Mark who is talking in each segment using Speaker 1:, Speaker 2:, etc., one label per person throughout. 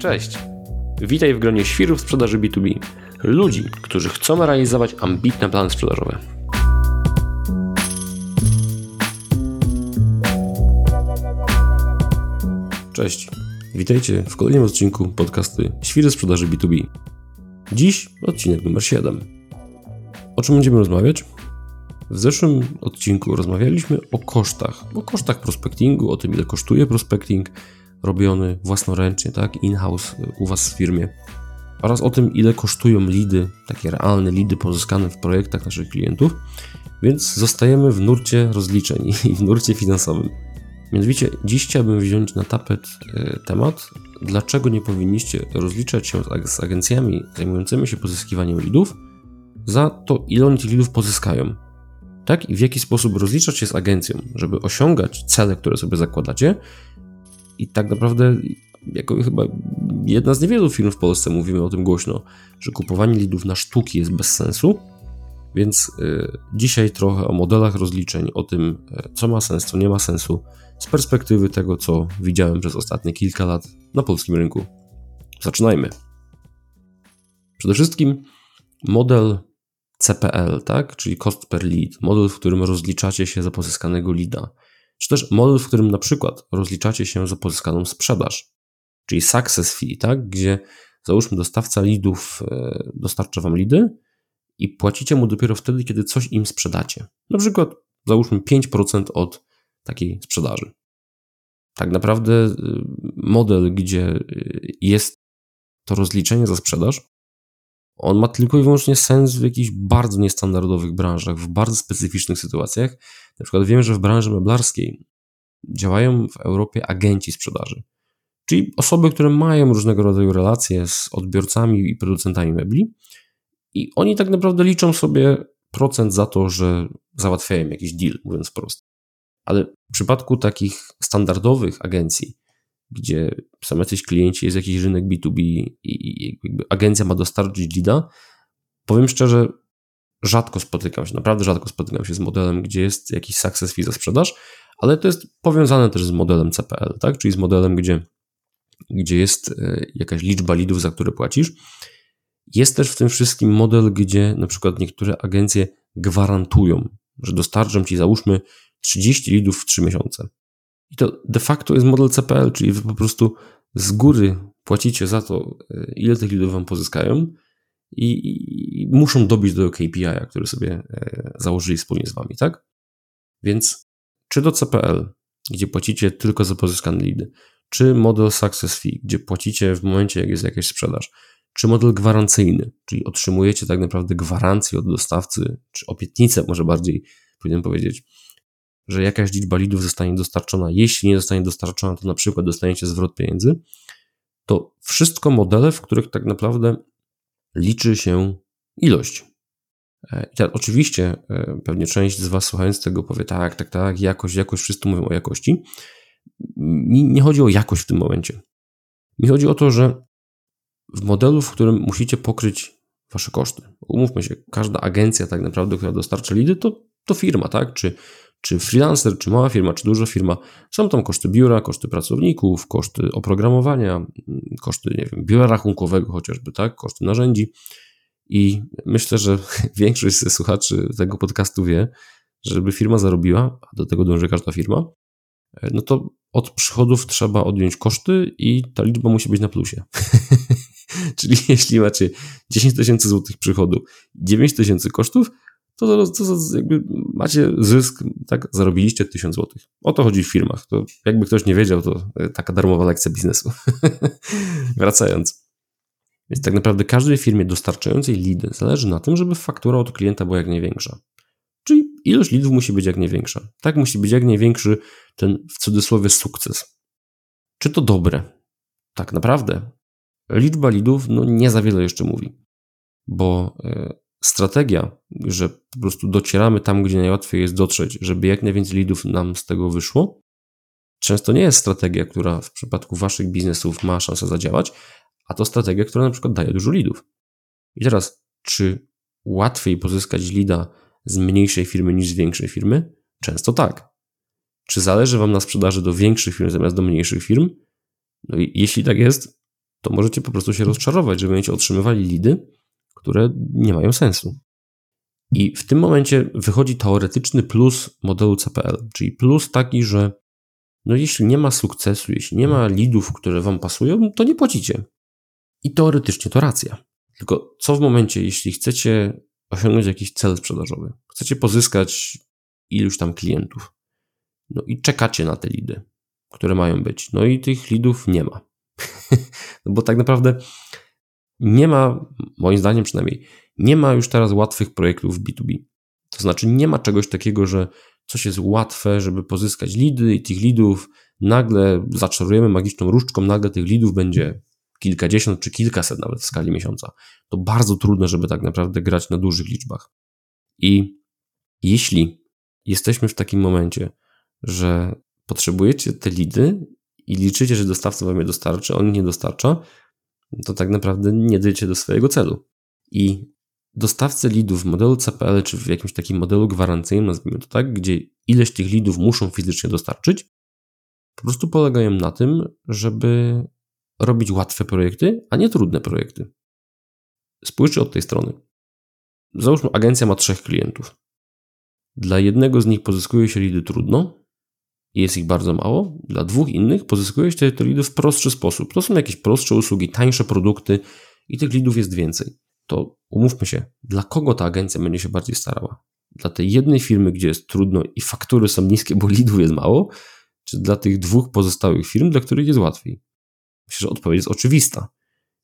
Speaker 1: Cześć! Witaj w gronie świrów sprzedaży B2B. Ludzi, którzy chcą realizować ambitne plany sprzedażowe. Cześć! Witajcie w kolejnym odcinku podcasty Świry sprzedaży B2B. Dziś odcinek numer 7. O czym będziemy rozmawiać? W zeszłym odcinku rozmawialiśmy o kosztach, o kosztach prospectingu, o tym ile kosztuje prospecting, robiony własnoręcznie, tak, in-house u Was w firmie oraz o tym, ile kosztują lidy, takie realne lidy pozyskane w projektach naszych klientów, więc zostajemy w nurcie rozliczeń i w nurcie finansowym. Mianowicie, dziś chciałbym wziąć na tapet e, temat, dlaczego nie powinniście rozliczać się z agencjami zajmującymi się pozyskiwaniem lidów za to, ile oni tych lidów pozyskają. Tak i w jaki sposób rozliczać się z agencją, żeby osiągać cele, które sobie zakładacie, i tak naprawdę, jako chyba jedna z niewielu firm w Polsce mówimy o tym głośno, że kupowanie lidów na sztuki jest bez sensu. Więc y, dzisiaj trochę o modelach rozliczeń, o tym, y, co ma sens, co nie ma sensu, z perspektywy tego, co widziałem przez ostatnie kilka lat na polskim rynku. Zaczynajmy. Przede wszystkim model CPL, tak? czyli cost per lead, model, w którym rozliczacie się za pozyskanego leada czy też model, w którym na przykład rozliczacie się za pozyskaną sprzedaż, czyli success fee, tak? gdzie załóżmy dostawca leadów e, dostarcza wam lidy i płacicie mu dopiero wtedy, kiedy coś im sprzedacie. Na przykład załóżmy 5% od takiej sprzedaży. Tak naprawdę e, model, gdzie e, jest to rozliczenie za sprzedaż, on ma tylko i wyłącznie sens w jakichś bardzo niestandardowych branżach, w bardzo specyficznych sytuacjach. Na przykład wiem, że w branży meblarskiej działają w Europie agenci sprzedaży, czyli osoby, które mają różnego rodzaju relacje z odbiorcami i producentami mebli i oni tak naprawdę liczą sobie procent za to, że załatwiają jakiś deal, mówiąc wprost. Ale w przypadku takich standardowych agencji, gdzie są jacyś klienci, jest jakiś rynek B2B i agencja ma dostarczyć leada, powiem szczerze, rzadko spotykam się, naprawdę rzadko spotykam się z modelem, gdzie jest jakiś success fee za sprzedaż, ale to jest powiązane też z modelem CPL, tak? czyli z modelem, gdzie, gdzie jest e, jakaś liczba lidów, za które płacisz. Jest też w tym wszystkim model, gdzie na przykład niektóre agencje gwarantują, że dostarczą ci załóżmy 30 lidów w 3 miesiące. I to de facto jest model CPL, czyli wy po prostu z góry płacicie za to, e, ile tych lidów wam pozyskają i, i, i muszą dobić do KPI, który sobie e, założyli wspólnie z wami, tak? Więc czy do CPL, gdzie płacicie tylko za pozyskane lidy, czy model Success Fee, gdzie płacicie w momencie, jak jest jakaś sprzedaż, czy model gwarancyjny, czyli otrzymujecie tak naprawdę gwarancję od dostawcy, czy obietnicę, może bardziej powinienem powiedzieć, że jakaś liczba lidów zostanie dostarczona. Jeśli nie zostanie dostarczona, to na przykład dostaniecie zwrot pieniędzy. To wszystko modele, w których tak naprawdę liczy się ilość. E, oczywiście e, pewnie część z Was słuchając tego powie tak, tak, tak, jakość, jakość, wszyscy mówią o jakości. Mi nie chodzi o jakość w tym momencie. Mi chodzi o to, że w modelu, w którym musicie pokryć Wasze koszty. Umówmy się, każda agencja tak naprawdę, która dostarcza lidy, to, to firma, tak? Czy czy freelancer, czy mała firma, czy duża firma, są tam koszty biura, koszty pracowników, koszty oprogramowania, koszty, nie wiem, biura rachunkowego chociażby, tak, koszty narzędzi. I myślę, że większość ze słuchaczy tego podcastu wie, że żeby firma zarobiła, a do tego dąży każda firma, no to od przychodów trzeba odjąć koszty i ta liczba musi być na plusie. Czyli jeśli macie 10 tysięcy złotych przychodu, 9 tysięcy kosztów, to, to, to jakby macie zysk, tak, zarobiliście 1000 zł. O to chodzi w firmach. To jakby ktoś nie wiedział, to e, taka darmowa lekcja biznesu. Wracając. Więc tak naprawdę każdej firmie dostarczającej lidy zależy na tym, żeby faktura od klienta była jak największa. Czyli ilość lidów musi być jak największa. Tak musi być jak największy ten w cudzysłowie sukces. Czy to dobre? Tak naprawdę liczba lidów no, nie za wiele jeszcze mówi, bo e, strategia, że po prostu docieramy tam, gdzie najłatwiej jest dotrzeć, żeby jak najwięcej lidów nam z tego wyszło, często nie jest strategia, która w przypadku waszych biznesów ma szansę zadziałać, a to strategia, która na przykład daje dużo lidów. I teraz, czy łatwiej pozyskać lida z mniejszej firmy niż z większej firmy? Często tak. Czy zależy wam na sprzedaży do większych firm zamiast do mniejszych firm? No i jeśli tak jest, to możecie po prostu się rozczarować, że będziecie otrzymywali lidy, które nie mają sensu. I w tym momencie wychodzi teoretyczny plus modelu CPL, czyli plus taki, że no jeśli nie ma sukcesu, jeśli nie ma lidów, które wam pasują, to nie płacicie. I teoretycznie to racja. Tylko co w momencie, jeśli chcecie osiągnąć jakiś cel sprzedażowy, chcecie pozyskać iluś tam klientów, no i czekacie na te lidy, które mają być, no i tych lidów nie ma. no bo tak naprawdę nie ma, moim zdaniem przynajmniej, nie ma już teraz łatwych projektów B2B. To znaczy nie ma czegoś takiego, że coś jest łatwe, żeby pozyskać lidy i tych lidów nagle zaczarujemy magiczną różdżką, nagle tych lidów będzie kilkadziesiąt czy kilkaset nawet w skali miesiąca. To bardzo trudne, żeby tak naprawdę grać na dużych liczbach. I jeśli jesteśmy w takim momencie, że potrzebujecie te lidy i liczycie, że dostawca wam je dostarczy, on nie dostarcza, to tak naprawdę nie dojdziecie do swojego celu. I dostawcy lidów w modelu CPL, czy w jakimś takim modelu gwarancyjnym, nazwijmy to tak, gdzie ileś tych lidów muszą fizycznie dostarczyć, po prostu polegają na tym, żeby robić łatwe projekty, a nie trudne projekty. Spójrzcie od tej strony. Załóżmy, agencja ma trzech klientów. Dla jednego z nich pozyskuje się lidy trudno jest ich bardzo mało. Dla dwóch innych pozyskuje się te lidy w prostszy sposób. To są jakieś prostsze usługi, tańsze produkty i tych lidów jest więcej. To umówmy się, dla kogo ta agencja będzie się bardziej starała? Dla tej jednej firmy, gdzie jest trudno i faktury są niskie, bo lidów jest mało, czy dla tych dwóch pozostałych firm, dla których jest łatwiej? Myślę, że odpowiedź jest oczywista.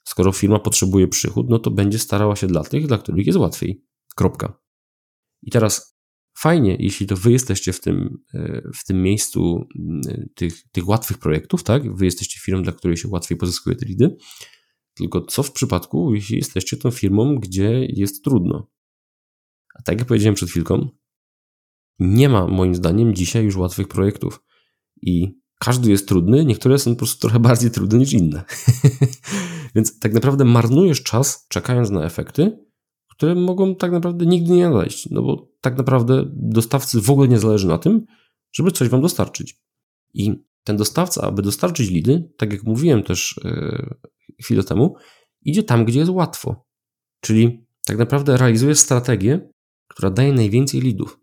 Speaker 1: Skoro firma potrzebuje przychód, no to będzie starała się dla tych, dla których jest łatwiej. Kropka. I teraz fajnie, jeśli to wy jesteście w tym, e, w tym miejscu tych, tych łatwych projektów, tak? Wy jesteście firmą, dla której się łatwiej pozyskuje te lidy. Tylko co w przypadku, jeśli jesteście tą firmą, gdzie jest trudno? A tak jak powiedziałem przed chwilką, nie ma moim zdaniem dzisiaj już łatwych projektów. I każdy jest trudny, niektóre są po prostu trochę bardziej trudne niż inne. Więc tak naprawdę marnujesz czas czekając na efekty, które mogą tak naprawdę nigdy nie nadejść. No bo tak naprawdę dostawcy w ogóle nie zależy na tym, żeby coś wam dostarczyć. I ten dostawca, aby dostarczyć lidy, tak jak mówiłem też yy, chwilę temu, idzie tam, gdzie jest łatwo. Czyli tak naprawdę realizuje strategię, która daje najwięcej lidów.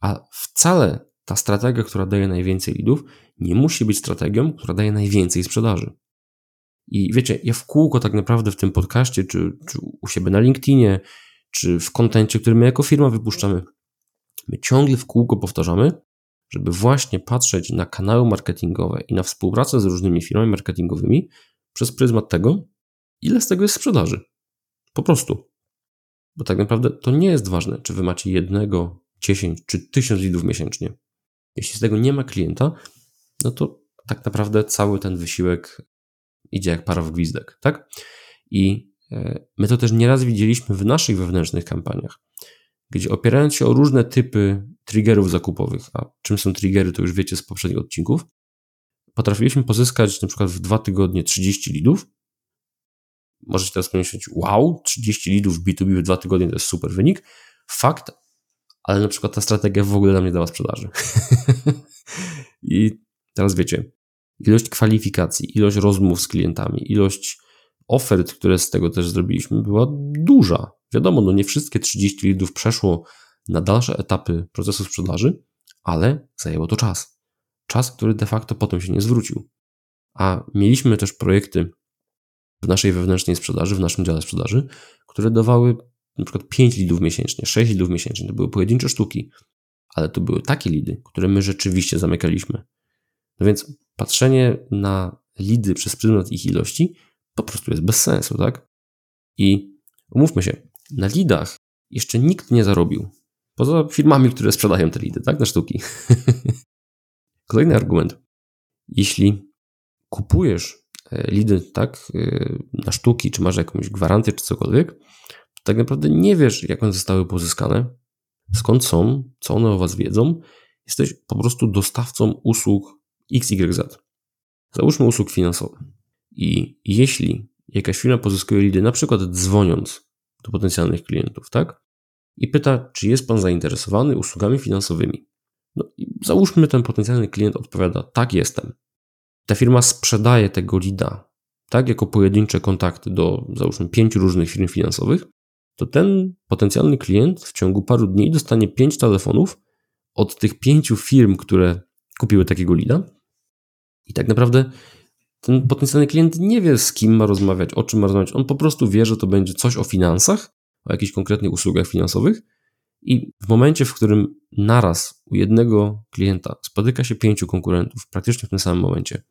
Speaker 1: A wcale ta strategia, która daje najwięcej lidów, nie musi być strategią, która daje najwięcej sprzedaży. I wiecie, ja w kółko tak naprawdę w tym podcaście, czy, czy u siebie na LinkedInie, czy w kontencie, który my jako firma wypuszczamy, my ciągle w kółko powtarzamy, żeby właśnie patrzeć na kanały marketingowe i na współpracę z różnymi firmami marketingowymi przez pryzmat tego, ile z tego jest sprzedaży. Po prostu. Bo tak naprawdę to nie jest ważne, czy wy macie jednego, dziesięć czy tysiąc lidów miesięcznie. Jeśli z tego nie ma klienta, no to tak naprawdę cały ten wysiłek idzie jak para w gwizdek, tak? I e, my to też nieraz widzieliśmy w naszych wewnętrznych kampaniach, gdzie opierając się o różne typy triggerów zakupowych, a czym są triggery, to już wiecie z poprzednich odcinków, potrafiliśmy pozyskać na przykład w dwa tygodnie 30 lidów. Możecie teraz pomyśleć, wow, 30 lidów w B2B w dwa tygodnie to jest super wynik. Fakt, ale na przykład ta strategia w ogóle nam nie dała sprzedaży. I teraz wiecie, ilość kwalifikacji, ilość rozmów z klientami, ilość ofert, które z tego też zrobiliśmy, była duża. Wiadomo, no nie wszystkie 30 lidów przeszło na dalsze etapy procesu sprzedaży, ale zajęło to czas. Czas, który de facto potem się nie zwrócił. A mieliśmy też projekty w naszej wewnętrznej sprzedaży, w naszym dziale sprzedaży, które dawały na przykład 5 lidów miesięcznie, 6 lidów miesięcznie. To były pojedyncze sztuki, ale to były takie lidy, które my rzeczywiście zamykaliśmy. No więc patrzenie na lidy przez pryzmat ich ilości po prostu jest bez sensu, tak? I umówmy się, na lidach jeszcze nikt nie zarobił. Poza firmami, które sprzedają te lidy, tak? Na sztuki. Kolejny argument. Jeśli kupujesz e, lidy, tak, e, na sztuki, czy masz jakąś gwarancję, czy cokolwiek, to tak naprawdę nie wiesz, jak one zostały pozyskane, skąd są, co one o was wiedzą. Jesteś po prostu dostawcą usług XYZ. Załóżmy usług finansowych. I jeśli jakaś firma pozyskuje lidy, na przykład dzwoniąc do potencjalnych klientów, tak? I pyta, czy jest pan zainteresowany usługami finansowymi. No i załóżmy, ten potencjalny klient odpowiada, tak jestem. Ta firma sprzedaje tego lida tak, jako pojedyncze kontakty do załóżmy pięciu różnych firm finansowych, to ten potencjalny klient w ciągu paru dni dostanie pięć telefonów od tych pięciu firm, które kupiły takiego lida. I tak naprawdę ten potencjalny klient nie wie, z kim ma rozmawiać, o czym ma rozmawiać. On po prostu wie, że to będzie coś o finansach, o jakichś konkretnych usługach finansowych. I w momencie, w którym naraz u jednego klienta spotyka się pięciu konkurentów, praktycznie w tym samym momencie,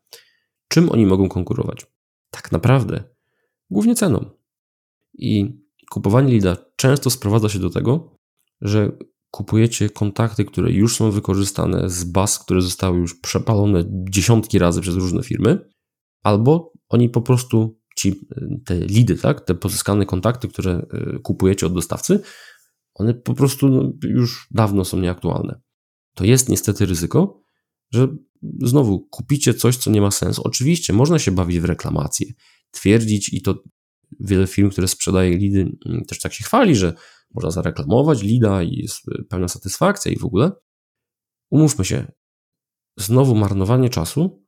Speaker 1: czym oni mogą konkurować? Tak naprawdę, głównie ceną. I kupowanie lida często sprowadza się do tego, że kupujecie kontakty, które już są wykorzystane z baz, które zostały już przepalone dziesiątki razy przez różne firmy, albo oni po prostu ci, te lidy, tak, te pozyskane kontakty, które e, kupujecie od dostawcy, one po prostu no, już dawno są nieaktualne. To jest niestety ryzyko, że znowu kupicie coś, co nie ma sensu. Oczywiście można się bawić w reklamację, twierdzić i to wiele firm, które sprzedaje lidy, mm, też tak się chwali, że można zareklamować lida i jest pełna satysfakcja i w ogóle. Umówmy się, znowu marnowanie czasu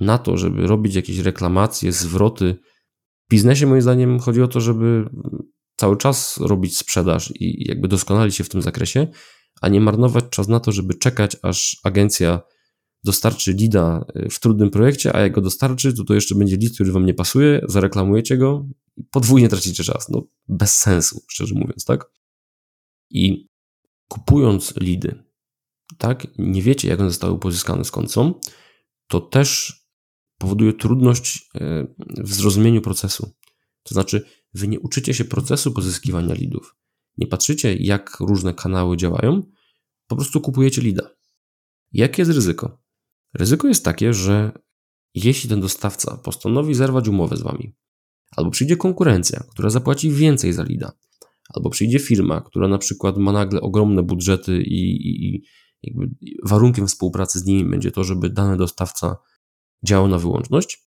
Speaker 1: na to, żeby robić jakieś reklamacje, zwroty. W biznesie moim zdaniem chodzi o to, żeby cały czas robić sprzedaż i jakby doskonalić się w tym zakresie, a nie marnować czas na to, żeby czekać, aż agencja dostarczy lida y, w trudnym projekcie, a jak go dostarczy, to to jeszcze będzie lead, który wam nie pasuje, zareklamujecie go i podwójnie tracicie czas. No bez sensu, szczerze mówiąc, tak? I kupując lidy, tak, nie wiecie, jak one zostały pozyskane, skąd są, to też powoduje trudność e, w zrozumieniu procesu. To znaczy, wy nie uczycie się procesu pozyskiwania lidów. Nie patrzycie, jak różne kanały działają, po prostu kupujecie lida. Jakie jest ryzyko? Ryzyko jest takie, że jeśli ten dostawca postanowi zerwać umowę z wami, albo przyjdzie konkurencja, która zapłaci więcej za lida, albo przyjdzie firma, która na przykład ma nagle ogromne budżety i, i, i warunkiem współpracy z nimi będzie to, żeby dany dostawca działał na wyłączność,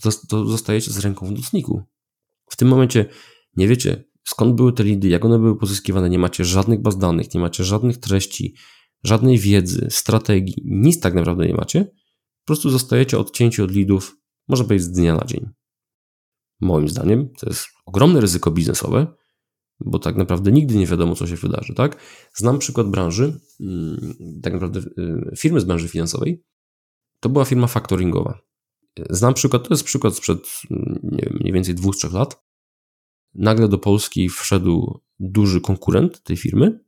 Speaker 1: to, to zostajecie z ręką w nocniku. W tym momencie nie wiecie, skąd były te lidy, jak one były pozyskiwane, nie macie żadnych baz danych, nie macie żadnych treści, żadnej wiedzy, strategii, nic tak naprawdę nie macie. Po prostu zostajecie odcięci od lidów, może być z dnia na dzień. Moim zdaniem to jest ogromne ryzyko biznesowe, bo tak naprawdę nigdy nie wiadomo, co się wydarzy, tak? Znam przykład branży, mm, tak naprawdę y, firmy z branży finansowej. To była firma faktoringowa. Znam przykład, to jest przykład sprzed mm, nie wiem, mniej więcej dwóch, trzech lat. Nagle do Polski wszedł duży konkurent tej firmy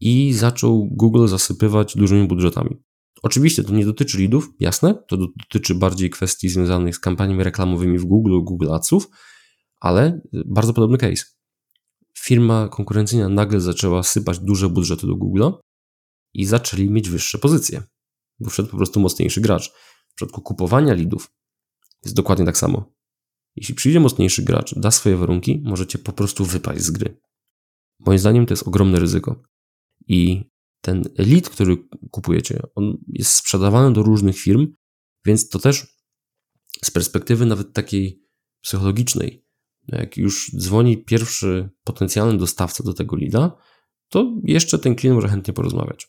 Speaker 1: i zaczął Google zasypywać dużymi budżetami. Oczywiście to nie dotyczy leadów, jasne, to dotyczy bardziej kwestii związanych z kampaniami reklamowymi w Google, Google Adsów, ale bardzo podobny case firma konkurencyjna nagle zaczęła sypać duże budżety do Google'a i zaczęli mieć wyższe pozycje, bo wszedł po prostu mocniejszy gracz. W przypadku kupowania lidów jest dokładnie tak samo. Jeśli przyjdzie mocniejszy gracz, da swoje warunki, możecie po prostu wypaść z gry. Moim zdaniem to jest ogromne ryzyko. I ten lead, który kupujecie, on jest sprzedawany do różnych firm, więc to też z perspektywy nawet takiej psychologicznej jak już dzwoni pierwszy potencjalny dostawca do tego lida, to jeszcze ten klient może chętnie porozmawiać.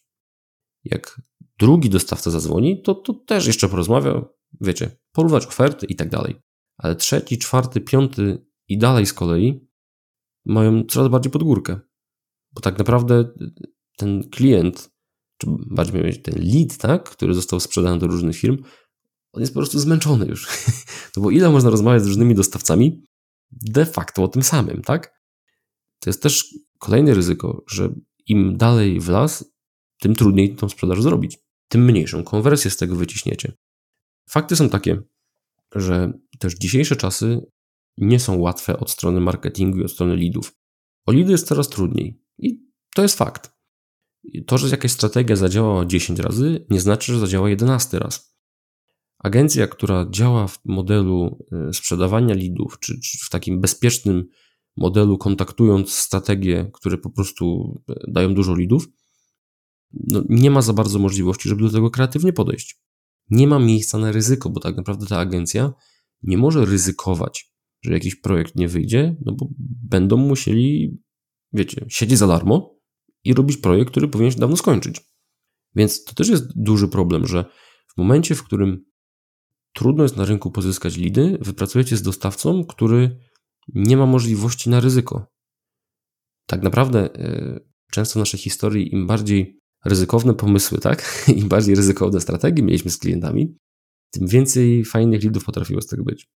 Speaker 1: Jak drugi dostawca zadzwoni, to, to też jeszcze porozmawia, wiecie, porównać oferty i tak dalej. Ale trzeci, czwarty, piąty i dalej z kolei mają coraz bardziej pod górkę. Bo tak naprawdę ten klient, czy bardziej ten lead, tak, który został sprzedany do różnych firm, on jest po prostu zmęczony już. No bo ile można rozmawiać z różnymi dostawcami, de facto o tym samym, tak? To jest też kolejne ryzyko, że im dalej w las, tym trudniej tą sprzedaż zrobić. Tym mniejszą konwersję z tego wyciśniecie. Fakty są takie, że też dzisiejsze czasy nie są łatwe od strony marketingu i od strony leadów. O leady jest coraz trudniej i to jest fakt. To, że jakaś strategia zadziałała 10 razy, nie znaczy, że zadziała 11 raz. Agencja, która działa w modelu e, sprzedawania leadów, czy, czy w takim bezpiecznym modelu, kontaktując strategie, które po prostu e, dają dużo leadów, no nie ma za bardzo możliwości, żeby do tego kreatywnie podejść. Nie ma miejsca na ryzyko, bo tak naprawdę ta agencja nie może ryzykować, że jakiś projekt nie wyjdzie, no bo będą musieli, wiecie, siedzieć za darmo i robić projekt, który powinien się dawno skończyć. Więc to też jest duży problem, że w momencie, w którym trudno jest na rynku pozyskać lidy, wypracujecie z dostawcą, który nie ma możliwości na ryzyko. Tak naprawdę e, często w naszej historii im bardziej ryzykowne pomysły, tak? Im bardziej ryzykowne strategie mieliśmy z klientami, tym więcej fajnych lidów potrafiło z tego być.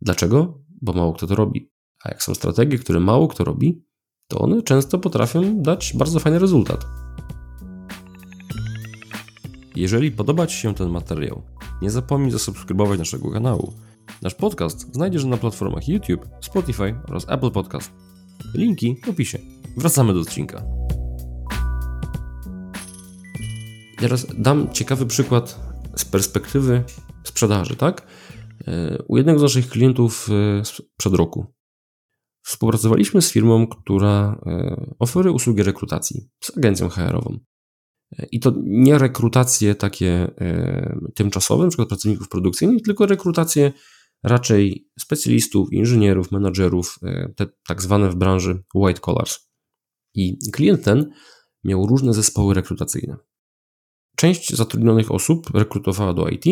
Speaker 1: Dlaczego? Bo mało kto to robi. A jak są strategie, które mało kto robi, to one często potrafią dać bardzo fajny rezultat. Jeżeli podoba Ci się ten materiał, nie zapomnij zasubskrybować naszego kanału. Nasz podcast znajdziesz na platformach YouTube, Spotify oraz Apple Podcast. Linki w opisie. Wracamy do odcinka. Teraz dam ciekawy przykład z perspektywy sprzedaży, tak? E, u jednego z naszych klientów e, sprzed roku współpracowaliśmy z firmą, która e, oferuje usługi rekrutacji, z agencją HR-ową. I to nie rekrutacje takie tymczasowe, np. pracowników produkcyjnych, tylko rekrutacje raczej specjalistów, inżynierów, menadżerów, te tak zwane w branży white collars. I klient ten miał różne zespoły rekrutacyjne. Część zatrudnionych osób rekrutowała do IT,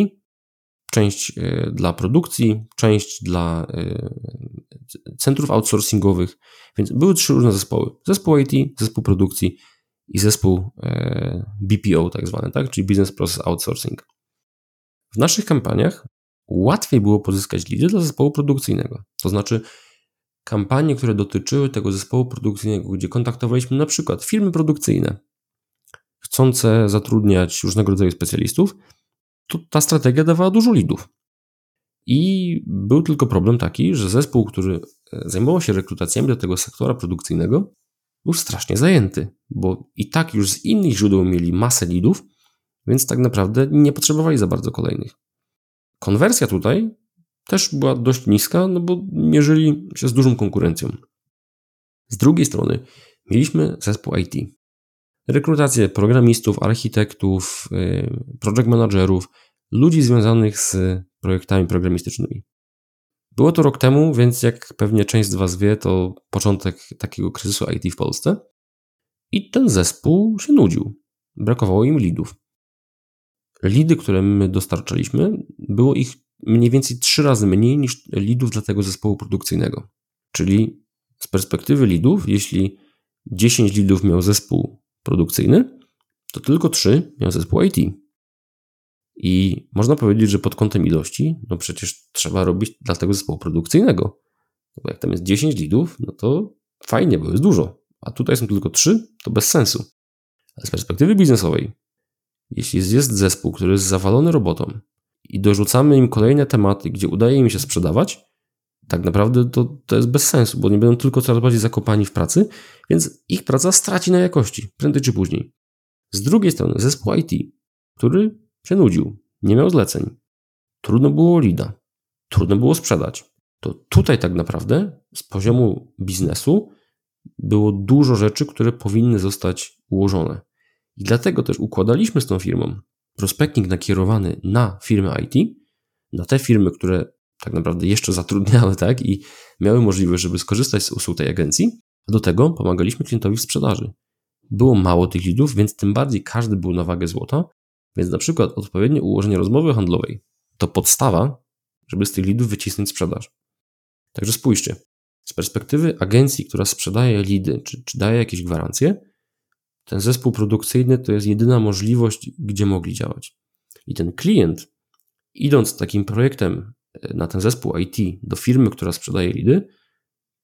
Speaker 1: część e, dla produkcji, część dla e, centrów outsourcingowych, więc były trzy różne zespoły. Zespół IT, zespół produkcji i zespół e, BPO tak zwany, tak? czyli Business Process Outsourcing. W naszych kampaniach łatwiej było pozyskać lidy dla zespołu produkcyjnego. To znaczy kampanie, które dotyczyły tego zespołu produkcyjnego, gdzie kontaktowaliśmy na przykład firmy produkcyjne, chcące zatrudniać różnego rodzaju specjalistów, to ta strategia dawała dużo lidów. I był tylko problem taki, że zespół, który e, zajmował się rekrutacjami do tego sektora produkcyjnego, był strasznie zajęty, bo i tak już z innych źródeł mieli masę lidów, więc tak naprawdę nie potrzebowali za bardzo kolejnych. Konwersja tutaj też była dość niska, no bo mierzyli się z dużą konkurencją. Z drugiej strony mieliśmy zespół IT, rekrutację programistów, architektów, y, project managerów, ludzi związanych z projektami programistycznymi. Było to rok temu, więc jak pewnie część z Was wie, to początek takiego kryzysu IT w Polsce. I ten zespół się nudził. Brakowało im lidów. Lidy, które my dostarczaliśmy, było ich mniej więcej trzy razy mniej niż lidów dla tego zespołu produkcyjnego. Czyli z perspektywy lidów, jeśli 10 lidów miał zespół produkcyjny, to tylko trzy miał zespół IT. I można powiedzieć, że pod kątem ilości, no przecież trzeba robić dla tego zespołu produkcyjnego. Bo jak tam jest 10 lidów, no to fajnie, bo jest dużo. A tutaj są tylko trzy, to bez sensu. Ale z perspektywy biznesowej, jeśli jest zespół, który jest zawalony robotą i dorzucamy im kolejne tematy, gdzie udaje im się sprzedawać, tak naprawdę to, to jest bez sensu, bo nie będą tylko coraz bardziej zakopani w pracy, więc ich praca straci na jakości, prędzej czy później. Z drugiej strony zespół IT, który się nudził, nie miał zleceń, trudno było lida, trudno było sprzedać. To tutaj tak naprawdę z poziomu biznesu było dużo rzeczy, które powinny zostać ułożone. I dlatego też układaliśmy z tą firmą prospecting nakierowany na firmy IT, na te firmy, które tak naprawdę jeszcze zatrudniały, tak, i miały możliwość, żeby skorzystać z usług tej agencji, a do tego pomagaliśmy klientowi w sprzedaży. Było mało tych lidów, więc tym bardziej każdy był na wagę złota, więc na przykład odpowiednie ułożenie rozmowy handlowej to podstawa, żeby z tych lidów wycisnąć sprzedaż. Także spójrzcie, z perspektywy agencji, która sprzedaje lidy, czy, czy daje jakieś gwarancje, ten zespół produkcyjny to jest jedyna możliwość, gdzie mogli działać. I ten klient, idąc takim projektem na ten zespół IT do firmy, która sprzedaje lidy,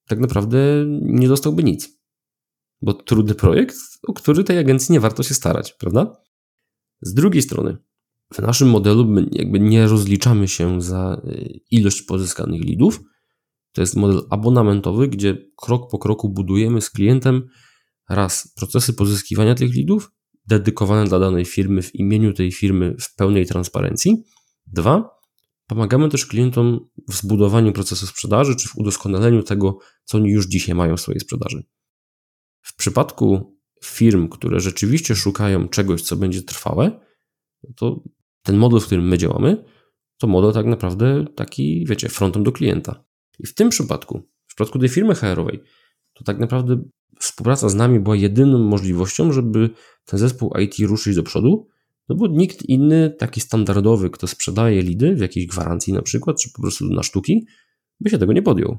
Speaker 1: tak naprawdę nie dostałby nic. Bo trudny projekt, o który tej agencji nie warto się starać, prawda? Z drugiej strony, w naszym modelu jakby nie rozliczamy się za y, ilość pozyskanych lidów. To jest model abonamentowy, gdzie krok po kroku budujemy z klientem raz procesy pozyskiwania tych lidów, dedykowane dla danej firmy w imieniu tej firmy w pełnej transparencji. Dwa, Pomagamy też klientom w zbudowaniu procesu sprzedaży czy w udoskonaleniu tego, co oni już dzisiaj mają w swojej sprzedaży. W przypadku firm, które rzeczywiście szukają czegoś, co będzie trwałe, to ten model, w którym my działamy, to model tak naprawdę taki, wiecie, frontem do klienta. I w tym przypadku, w przypadku tej firmy HR-owej, to tak naprawdę współpraca z nami była jedyną możliwością, żeby ten zespół IT ruszyć do przodu, No bo nikt inny, taki standardowy, kto sprzedaje lidy w jakiejś gwarancji na przykład, czy po prostu na sztuki, by się tego nie podjął.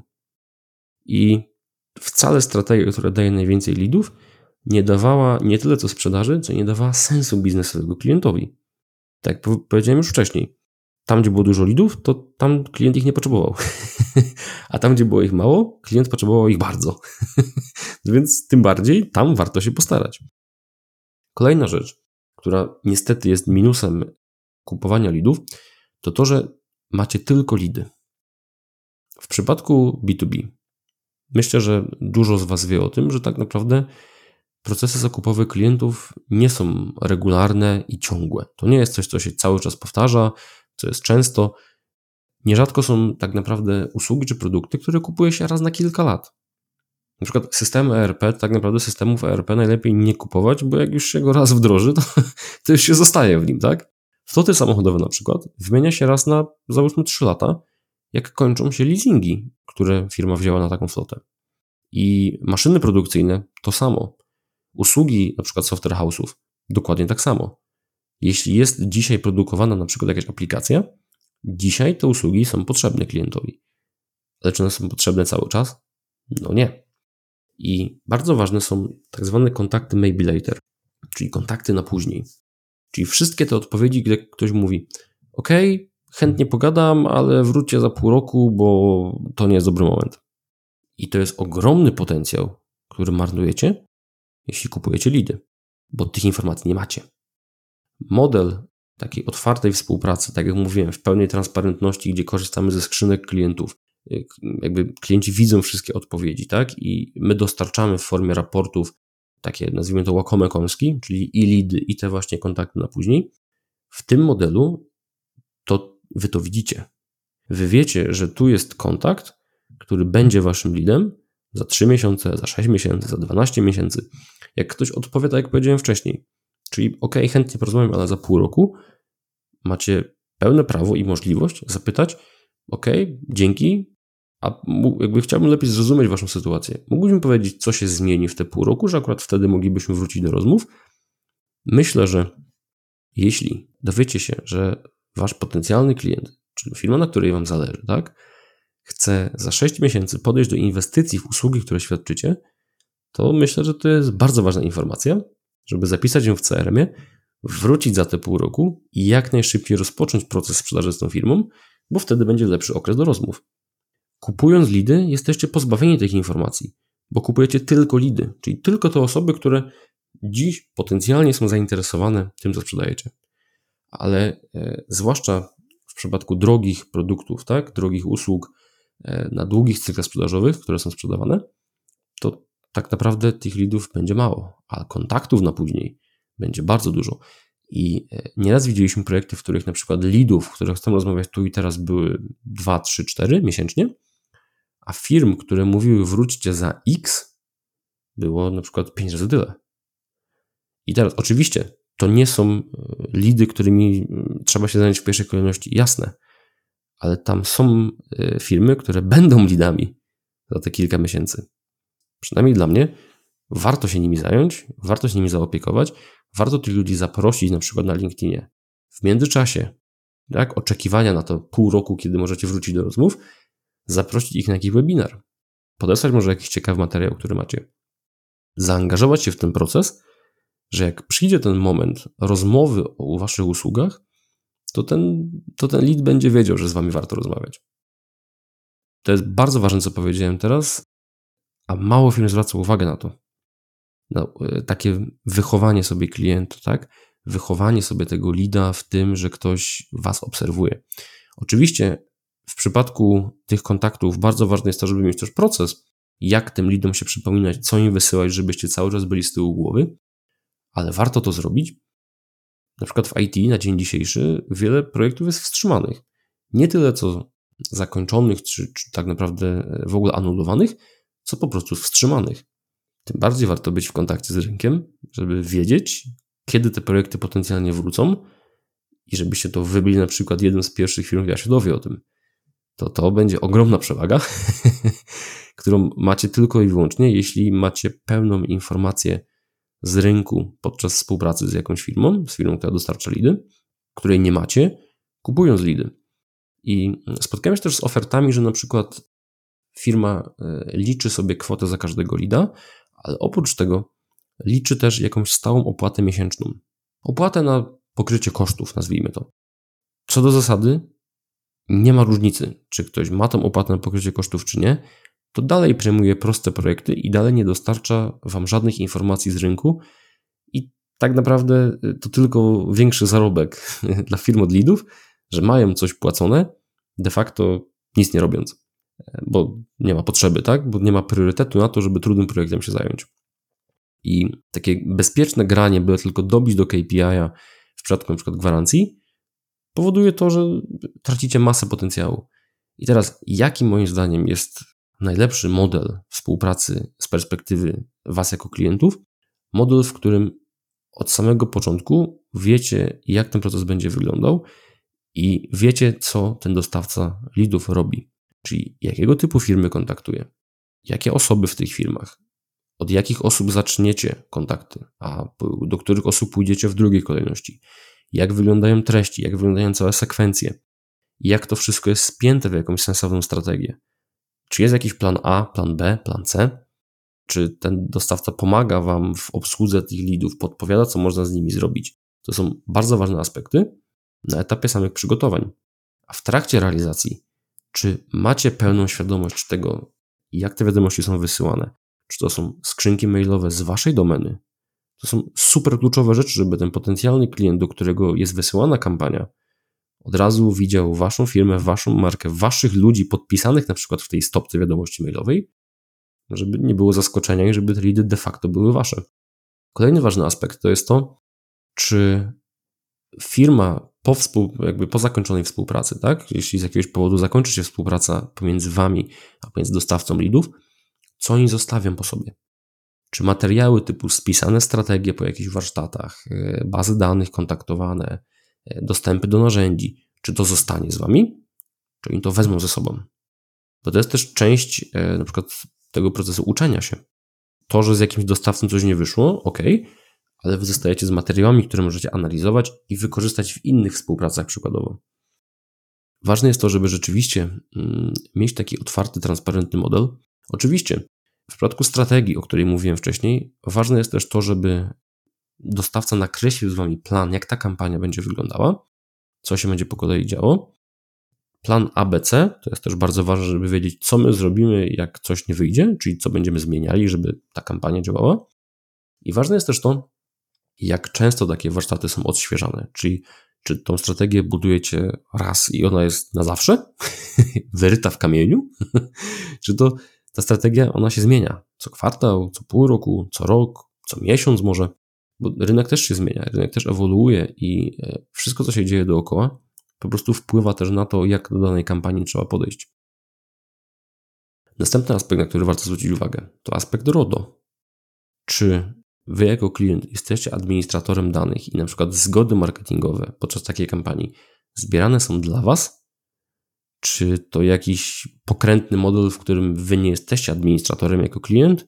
Speaker 1: I wcale strategia, która daje najwięcej lidów, nie dawała nie tyle co sprzedaży, co nie dawała sensu biznesowego klientowi. Tak jak powiedziałem już wcześniej. Tam, gdzie było dużo lidów, to tam klient ich nie potrzebował. A tam, gdzie było ich mało, klient potrzebował ich bardzo. Więc tym bardziej tam warto się postarać. Kolejna rzecz, która niestety jest minusem kupowania lidów, to to, że macie tylko lidy. W przypadku B2B, myślę, że dużo z Was wie o tym, że tak naprawdę procesy zakupowe klientów nie są regularne i ciągłe. To nie jest coś, co się cały czas powtarza, co jest często. Nierzadko są tak naprawdę usługi czy produkty, które kupuje się raz na kilka lat. Na przykład system ERP, tak naprawdę systemów ERP najlepiej nie kupować, bo jak już się go raz wdroży, to, to już się zostaje w nim, tak? Floty samochodowe na przykład wymienia się raz na załóżmy 3 lata, jak kończą się leasingi, które firma wzięła na taką flotę. I maszyny produkcyjne to samo. Usługi, na przykład software house'ów, dokładnie tak samo. Jeśli jest dzisiaj produkowana na przykład jakaś aplikacja, dzisiaj te usługi są potrzebne klientowi. Ale czy one są potrzebne cały czas? No nie. I bardzo ważne są tak zwane kontakty maybe later, czyli kontakty na później. Czyli wszystkie te odpowiedzi, gdy ktoś mówi: OK, chętnie pogadam, ale wróćcie za pół roku, bo to nie jest dobry moment. I to jest ogromny potencjał, który marnujecie, jeśli kupujecie lidy, bo tych informacji nie macie. Model takiej otwartej współpracy, tak jak mówiłem, w pełnej transparentności, gdzie korzystamy ze skrzynek klientów, jakby klienci widzą wszystkie odpowiedzi, tak? I my dostarczamy w formie raportów takie, nazwijmy to łakome kąski, czyli i lidy, i te właśnie kontakty na później. W tym modelu to wy to widzicie. Wy wiecie, że tu jest kontakt, który będzie waszym lidem za 3 miesiące, za 6 miesięcy, za 12 miesięcy. Jak ktoś odpowie, tak jak powiedziałem wcześniej, czyli ok, chętnie porozmawiam, ale za pół roku macie pełne prawo i możliwość zapytać, ok, dzięki, a jakby chciałbym lepiej zrozumieć waszą sytuację. Mógłbym powiedzieć, co się zmieni w te pół roku, że akurat wtedy moglibyśmy wrócić do rozmów. Myślę, że jeśli dowiecie się, że wasz potencjalny klient, czyli firma, na której wam zależy, tak, chce za 6 miesięcy podejść do inwestycji w usługi, które świadczycie, to myślę, że to jest bardzo ważna informacja, żeby zapisać ją w CRM-ie, wrócić za te pół roku i jak najszybciej rozpocząć proces sprzedaży z tą firmą, bo wtedy będzie lepszy okres do rozmów. Kupując lidy, jesteście pozbawieni tych informacji, bo kupujecie tylko lidy, czyli tylko te osoby, które dziś potencjalnie są zainteresowane tym, co sprzedajecie. Ale e, zwłaszcza w przypadku drogich produktów, tak, drogich usług, e, na długich cyklach sprzedażowych, które są sprzedawane, to tak naprawdę tych lidów będzie mało, a kontaktów na później będzie bardzo dużo. I e, nieraz widzieliśmy projekty, w których na przykład lidów, które chcą rozmawiać tu i teraz, były 2, 3, 4 miesięcznie, a firm, które mówiły wróćcie za X, było na przykład 5 razy tyle. I teraz, oczywiście, to nie są e, lidy, którymi trzeba się zająć w pierwszej kolejności, jasne, ale tam są e, firmy, które będą lidami za te kilka miesięcy. Przynajmniej dla mnie warto się nimi zająć, warto się nimi zaopiekować, warto tych ludzi zaprosić na przykład na LinkedInie. W międzyczasie, tak, oczekiwania na to pół roku, kiedy możecie wrócić do rozmów, zaprosić ich na jakiś webinar, podesłać może jakiś ciekawy materiał, który macie. Zaangażować się w ten proces, że jak przyjdzie ten moment rozmowy o waszych usługach, to ten, to ten lead będzie wiedział, że z wami warto rozmawiać. To jest bardzo ważne, co powiedziałem teraz, a mało firm zwraca uwagę na to. E, takie wychowanie sobie klienta, tak? Wychowanie sobie tego lida w tym, że ktoś was obserwuje. Oczywiście w przypadku tych kontaktów bardzo ważne jest to, żeby mieć też proces, jak tym lidom się przypominać, co im wysyłać, żebyście cały czas byli z tyłu głowy, ale warto to zrobić. Na przykład w IT na dzień dzisiejszy wiele projektów jest wstrzymanych. Nie tyle co zakończonych, czy, czy tak naprawdę w ogóle anulowanych, co po prostu wstrzymanych. Tym bardziej warto być w kontakcie z rynkiem, żeby wiedzieć, kiedy te projekty potencjalnie wrócą i żebyście to wybyli na przykład jeden z pierwszych firm, ja się dowie o tym. To to będzie ogromna przewaga, którą macie tylko i wyłącznie, jeśli macie pełną informację z rynku podczas współpracy z jakąś firmą, z firmą, która dostarcza lidy, której nie macie, kupując lidy. I spotkałem się też z ofertami, że na przykład firma e, liczy sobie kwotę za każdego lida, ale oprócz tego liczy też jakąś stałą opłatę miesięczną. Opłatę na pokrycie kosztów, nazwijmy to. Co do zasady, nie ma różnicy, czy ktoś ma tą opłatę na pokrycie kosztów, czy nie, to dalej prejmuje proste projekty i dalej nie dostarcza Wam żadnych informacji z rynku. I tak naprawdę y, to tylko większy zarobek dla firm od leadów, że mają coś płacone, de facto nic nie robiąc, bo nie ma potrzeby, tak? Bo nie ma priorytetu na to, żeby trudnym projektem się zająć. I takie bezpieczne granie, byle tylko dobić do KPI-a w przypadku np. gwarancji, powoduje to, że tracicie masę potencjału. I teraz, jaki moim zdaniem jest najlepszy model współpracy z perspektywy Was jako klientów? Model, w którym od samego początku wiecie, jak ten proces będzie wyglądał i wiecie, co ten dostawca leadów robi. Czyli jakiego typu firmy kontaktuje, jakie osoby w tych firmach, od jakich osób zaczniecie kontakty, a do których osób pójdziecie w drugiej kolejności, jak wyglądają treści, jak wyglądają całe sekwencje, jak to wszystko jest spięte w jakąś sensowną strategię. Czy jest jakiś plan A, plan B, plan C? Czy ten dostawca pomaga Wam w obsłudze tych lidów, podpowiada, co można z nimi zrobić? To są bardzo ważne aspekty na etapie samych przygotowań. A w trakcie realizacji, czy macie pełną świadomość tego, jak te wiadomości są wysyłane? Czy to są skrzynki mailowe z Waszej domeny, to są super kluczowe rzeczy, żeby ten potencjalny klient, do którego jest wysyłana kampania, od razu widział waszą firmę, waszą markę, waszych ludzi podpisanych na przykład w tej stopce wiadomości mailowej, żeby nie było zaskoczenia i żeby te lidy de facto były wasze. Kolejny ważny aspekt to jest to, czy firma po, współ, jakby po zakończonej współpracy, tak? Jeśli z jakiegoś powodu zakończy się współpraca pomiędzy wami a pomiędzy dostawcą lidów, co oni zostawią po sobie? czy materiały typu spisane strategie po jakichś warsztatach, e, bazy danych kontaktowane, e, dostępy do narzędzi, czy to zostanie z Wami, czy oni to wezmą ze sobą. Bo to jest też część e, na przykład tego procesu uczenia się. To, że z jakimś dostawcą coś nie wyszło, ok, ale Wy zostajecie z materiałami, które możecie analizować i wykorzystać w innych współpracach przykładowo. Ważne jest to, żeby rzeczywiście mm, mieć taki otwarty, transparentny model. Oczywiście w przypadku strategii, o której mówiłem wcześniej, ważne jest też to, żeby dostawca nakreślił z Wami plan, jak ta kampania będzie wyglądała, co się będzie po kolei działo. Plan ABC to jest też bardzo ważne, żeby wiedzieć, co my zrobimy, jak coś nie wyjdzie, czyli co będziemy zmieniali, żeby ta kampania działała. I ważne jest też to, jak często takie warsztaty są odświeżane, czyli czy tą strategię budujecie raz i ona jest na zawsze, wyryta w kamieniu, czy to ta strategia, ona się zmienia? Co kwartał, co pół roku, co rok, co miesiąc może, bo rynek też się zmienia, rynek też ewoluuje i e, wszystko, co się dzieje dookoła, po prostu wpływa też na to, jak do danej kampanii trzeba podejść. Następny aspekt, na który warto zwrócić uwagę, to aspekt RODO. Czy wy jako klient jesteście administratorem danych i na przykład zgody marketingowe podczas takiej kampanii zbierane są dla was, czy to jakiś pokrętny model, w którym wy nie jesteście administratorem jako klient,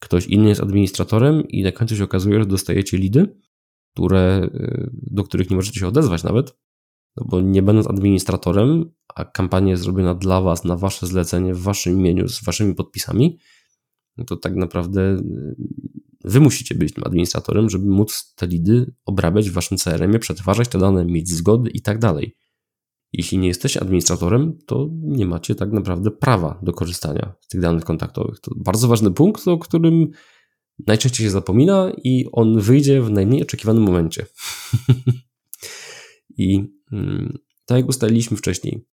Speaker 1: ktoś inny jest administratorem i na końcu się okazuje, że dostajecie lidy, które, y, do których nie możecie się odezwać nawet, no bo nie będąc administratorem, a kampania jest zrobiona dla was, na wasze zlecenie, w waszym imieniu, z waszymi podpisami, to tak naprawdę y, wy musicie być tym administratorem, żeby móc te lidy obrabiać w waszym CRM-ie, przetwarzać te dane, mieć zgody i tak dalej. Jeśli nie jesteście administratorem, to nie macie tak naprawdę prawa do korzystania z tych danych kontaktowych. To bardzo ważny punkt, o którym najczęściej się zapomina i on wyjdzie w najmniej oczekiwanym momencie. I mm, tak jak ustaliliśmy wcześniej,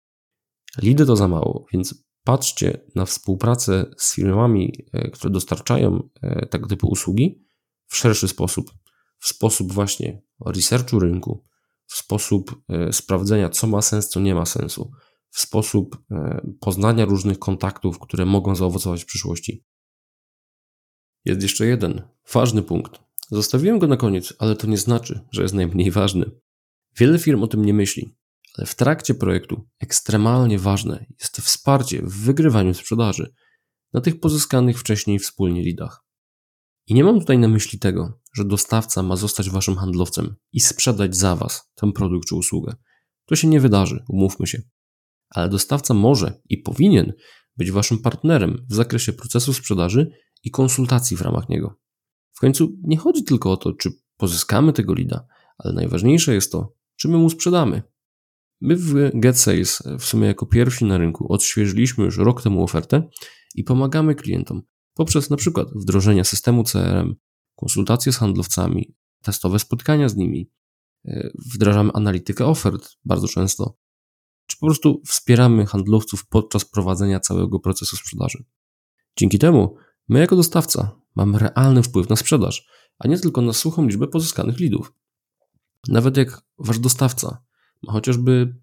Speaker 1: lidy to za mało, więc patrzcie na współpracę z firmami, e, które dostarczają e, tego typu usługi w szerszy sposób. W sposób właśnie researchu rynku, w sposób e, sprawdzenia, co ma sens, co nie ma sensu, w sposób poznania różnych kontaktów, które mogą zaowocować w przyszłości. Jest jeszcze jeden ważny punkt. Zostawiłem go na koniec, ale to nie znaczy, że jest najmniej ważny. Wiele firm o tym nie myśli, w trakcie projektu ekstremalnie ważne jest wsparcie w wygrywaniu sprzedaży na tych pozyskanych wcześniej wspólnie lidach. I nie mam tutaj na myśli tego, że dostawca ma zostać waszym handlowcem i sprzedać za was ten produkt czy usługę. To się nie wydarzy, umówmy się. Ale dostawca może i powinien być waszym partnerem w zakresie procesu sprzedaży i konsultacji w ramach niego. W końcu nie chodzi tylko o to, czy pozyskamy tego lida, ale najważniejsze jest to, czy my mu sprzedamy. My w GetSales w sumie jako pierwsi na rynku odświeżyliśmy już rok temu ofertę i pomagamy klientom poprzez na przykład wdrożenie systemu CRM, konsultacje z handlowcami, testowe spotkania z nimi, e, wdrażamy analitykę ofert bardzo często, czy po prostu wspieramy handlowców podczas prowadzenia całego procesu sprzedaży. Dzięki temu my jako dostawca mamy realny wpływ na sprzedaż, a nie tylko na suchą liczbę pozyskanych lidów. Nawet jak wasz dostawca chociażby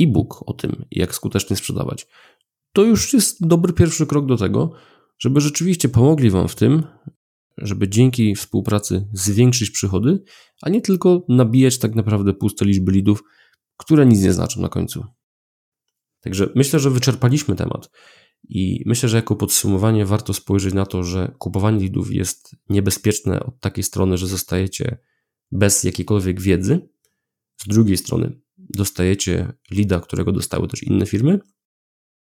Speaker 1: e-book o tym, jak skutecznie sprzedawać, to już jest dobry pierwszy krok do tego, żeby rzeczywiście pomogli Wam w tym, żeby dzięki współpracy zwiększyć przychody, a nie tylko nabijać tak naprawdę puste liczby lidów, które nic nie znaczą na końcu. Także myślę, że wyczerpaliśmy temat i myślę, że jako podsumowanie warto spojrzeć na to, że kupowanie lidów jest niebezpieczne od takiej strony, że zostajecie bez jakiejkolwiek wiedzy. Z drugiej strony dostajecie lida, którego dostały też inne firmy,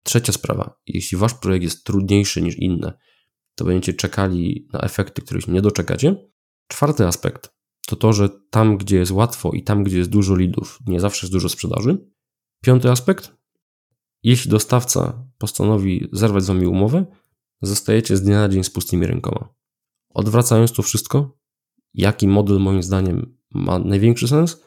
Speaker 1: Trzecia sprawa, jeśli wasz projekt jest trudniejszy niż inne, to będziecie czekali na efekty, których nie doczekacie. Czwarty aspekt to to, że tam, gdzie jest łatwo i tam, gdzie jest dużo lidów, nie zawsze jest dużo sprzedaży. Piąty aspekt, jeśli dostawca postanowi zerwać z wami umowę, zostajecie z dnia na dzień z pustymi rękoma. Odwracając to wszystko, jaki model moim zdaniem ma największy sens?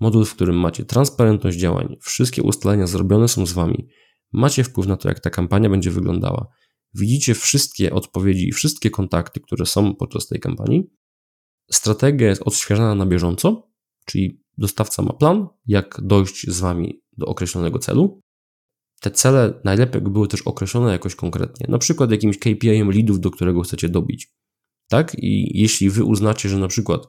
Speaker 1: Model, w którym macie transparentność działań, wszystkie ustalenia zrobione są z wami, Macie wpływ na to, jak ta kampania będzie wyglądała. Widzicie wszystkie odpowiedzi i wszystkie kontakty, które są podczas tej kampanii. Strategia jest odświeżana na bieżąco, czyli dostawca ma plan, jak dojść z wami do określonego celu. Te cele najlepiej były też określone jakoś konkretnie, na przykład jakimś KPI-em leadów, do którego chcecie dobić. Tak? I jeśli wy uznacie, że na przykład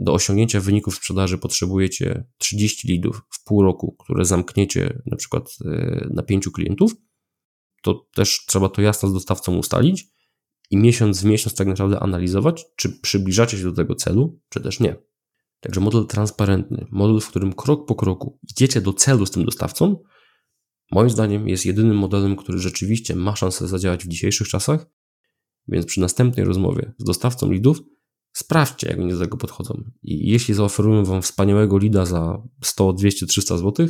Speaker 1: do osiągnięcia wyników sprzedaży potrzebujecie 30 leadów w pół roku, które zamkniecie na przykład e, na pięciu klientów, to też trzeba to jasno z dostawcą ustalić i miesiąc w miesiąc tak naprawdę analizować, czy przybliżacie się do tego celu, czy też nie. Także model transparentny, model, w którym krok po kroku idziecie do celu z tym dostawcą, moim zdaniem jest jedynym modelem, który rzeczywiście ma szansę zadziałać w dzisiejszych czasach, więc przy następnej rozmowie z dostawcą leadów Sprawdźcie, jak oni do tego podchodzą. I jeśli zaoferują Wam wspaniałego lida za 100, 200, 300 zł,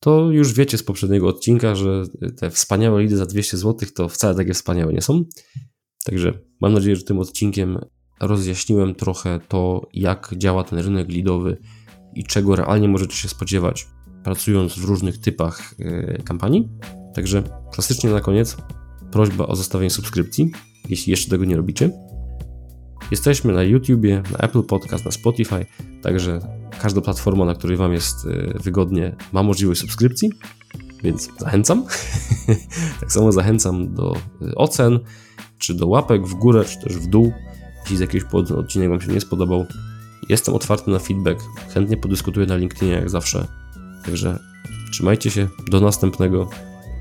Speaker 1: to już wiecie z poprzedniego odcinka, że te wspaniałe lidy za 200 zł to wcale takie wspaniałe nie są. Także mam nadzieję, że tym odcinkiem rozjaśniłem trochę to, jak działa ten rynek lidowy i czego realnie możecie się spodziewać, pracując w różnych typach e, kampanii. Także klasycznie na koniec prośba o zostawienie subskrypcji, jeśli jeszcze tego nie robicie. Jesteśmy na YouTubie, na Apple Podcast, na Spotify, także każda platforma, na której Wam jest e, wygodnie, ma możliwość subskrypcji, więc zachęcam. tak samo zachęcam do e, ocen, czy do łapek w górę, czy też w dół, jeśli z jakiegoś powodu odcinek Wam się nie spodobał. Jestem otwarty na feedback, chętnie podyskutuję na LinkedInie jak zawsze. Także trzymajcie się, do następnego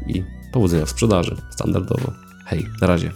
Speaker 1: i powodzenia w sprzedaży, standardowo. Hej, na razie.